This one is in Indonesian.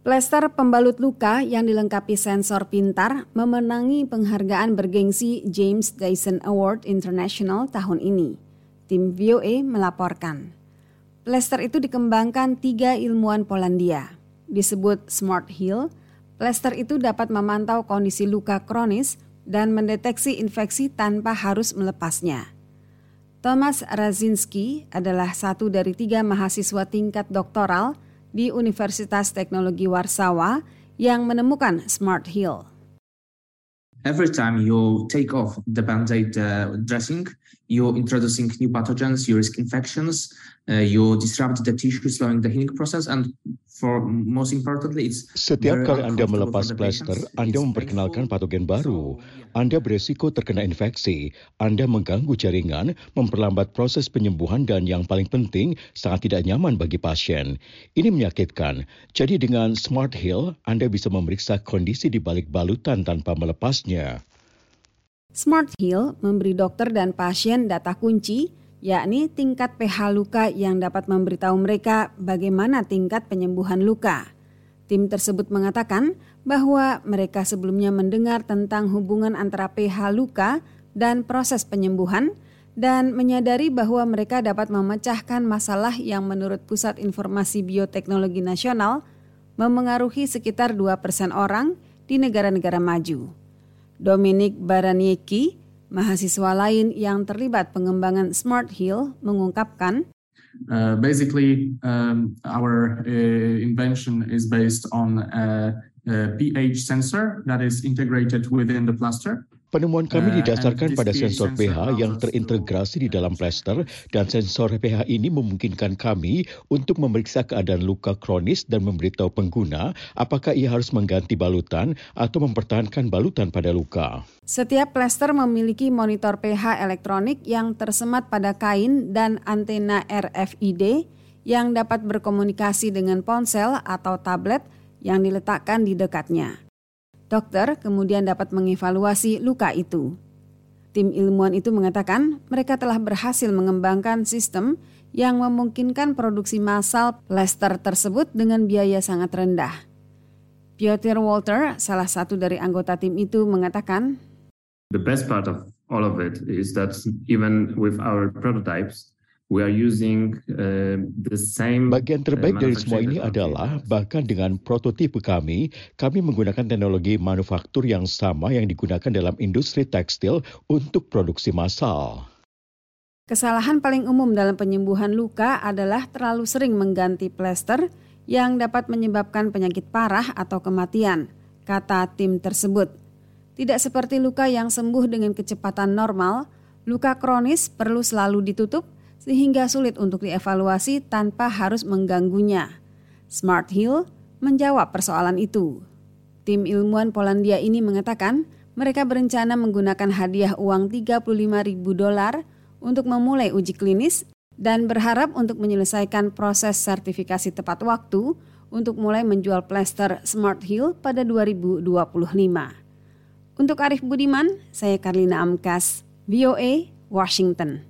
Plester pembalut luka yang dilengkapi sensor pintar memenangi penghargaan bergengsi James Dyson Award International tahun ini. Tim VOA melaporkan. Plester itu dikembangkan tiga ilmuwan Polandia. Disebut Smart Heal, plester itu dapat memantau kondisi luka kronis dan mendeteksi infeksi tanpa harus melepasnya. Thomas Razinski adalah satu dari tiga mahasiswa tingkat doktoral di Universitas Teknologi Warsawa yang menemukan Smart Heal. Every time you take off the band-aid uh, dressing, you're introducing new pathogens, you risk infections, uh, you disrupt the tissue, slowing the healing process, and for most importantly, it's Setiap kali Anda melepas plester, Anda memperkenalkan patogen baru. Anda beresiko terkena infeksi, Anda mengganggu jaringan, memperlambat proses penyembuhan dan yang paling penting, sangat tidak nyaman bagi pasien. Ini menyakitkan. Jadi dengan Smart Heal, Anda bisa memeriksa kondisi di balik balutan tanpa melepasnya. Smart Heal memberi dokter dan pasien data kunci, yakni tingkat pH luka yang dapat memberitahu mereka bagaimana tingkat penyembuhan luka. Tim tersebut mengatakan bahwa mereka sebelumnya mendengar tentang hubungan antara pH luka dan proses penyembuhan dan menyadari bahwa mereka dapat memecahkan masalah yang menurut Pusat Informasi Bioteknologi Nasional memengaruhi sekitar 2% orang di negara-negara maju. Dominic Baraniecki, mahasiswa lain yang terlibat pengembangan Smart Hill, mengungkapkan Uh, basically, um, our uh, invention is based on a, a pH sensor that is integrated within the plaster. Penemuan kami uh, didasarkan pada sensor pH yang terintegrasi di dalam plester dan sensor pH ini memungkinkan kami untuk memeriksa keadaan luka kronis dan memberitahu pengguna apakah ia harus mengganti balutan atau mempertahankan balutan pada luka. Setiap plester memiliki monitor pH elektronik yang tersemat pada kain dan antena RFID yang dapat berkomunikasi dengan ponsel atau tablet yang diletakkan di dekatnya. Dokter kemudian dapat mengevaluasi luka itu. Tim ilmuwan itu mengatakan mereka telah berhasil mengembangkan sistem yang memungkinkan produksi massal plester tersebut dengan biaya sangat rendah. Piotr Walter, salah satu dari anggota tim itu, mengatakan, The best part of all of it is that even with our prototypes, we are using uh, the same. Bagian terbaik dari semua ini adalah bahkan dengan prototipe kami, kami menggunakan teknologi manufaktur yang sama yang digunakan dalam industri tekstil untuk produksi massal. Kesalahan paling umum dalam penyembuhan luka adalah terlalu sering mengganti plester yang dapat menyebabkan penyakit parah atau kematian, kata tim tersebut. Tidak seperti luka yang sembuh dengan kecepatan normal, luka kronis perlu selalu ditutup sehingga sulit untuk dievaluasi tanpa harus mengganggunya. Smart Hill menjawab persoalan itu. Tim ilmuwan Polandia ini mengatakan mereka berencana menggunakan hadiah uang 35 ribu dolar untuk memulai uji klinis dan berharap untuk menyelesaikan proses sertifikasi tepat waktu untuk mulai menjual plester Smart Hill pada 2025. Untuk Arif Budiman, saya Karlina Amkas, VOA, Washington.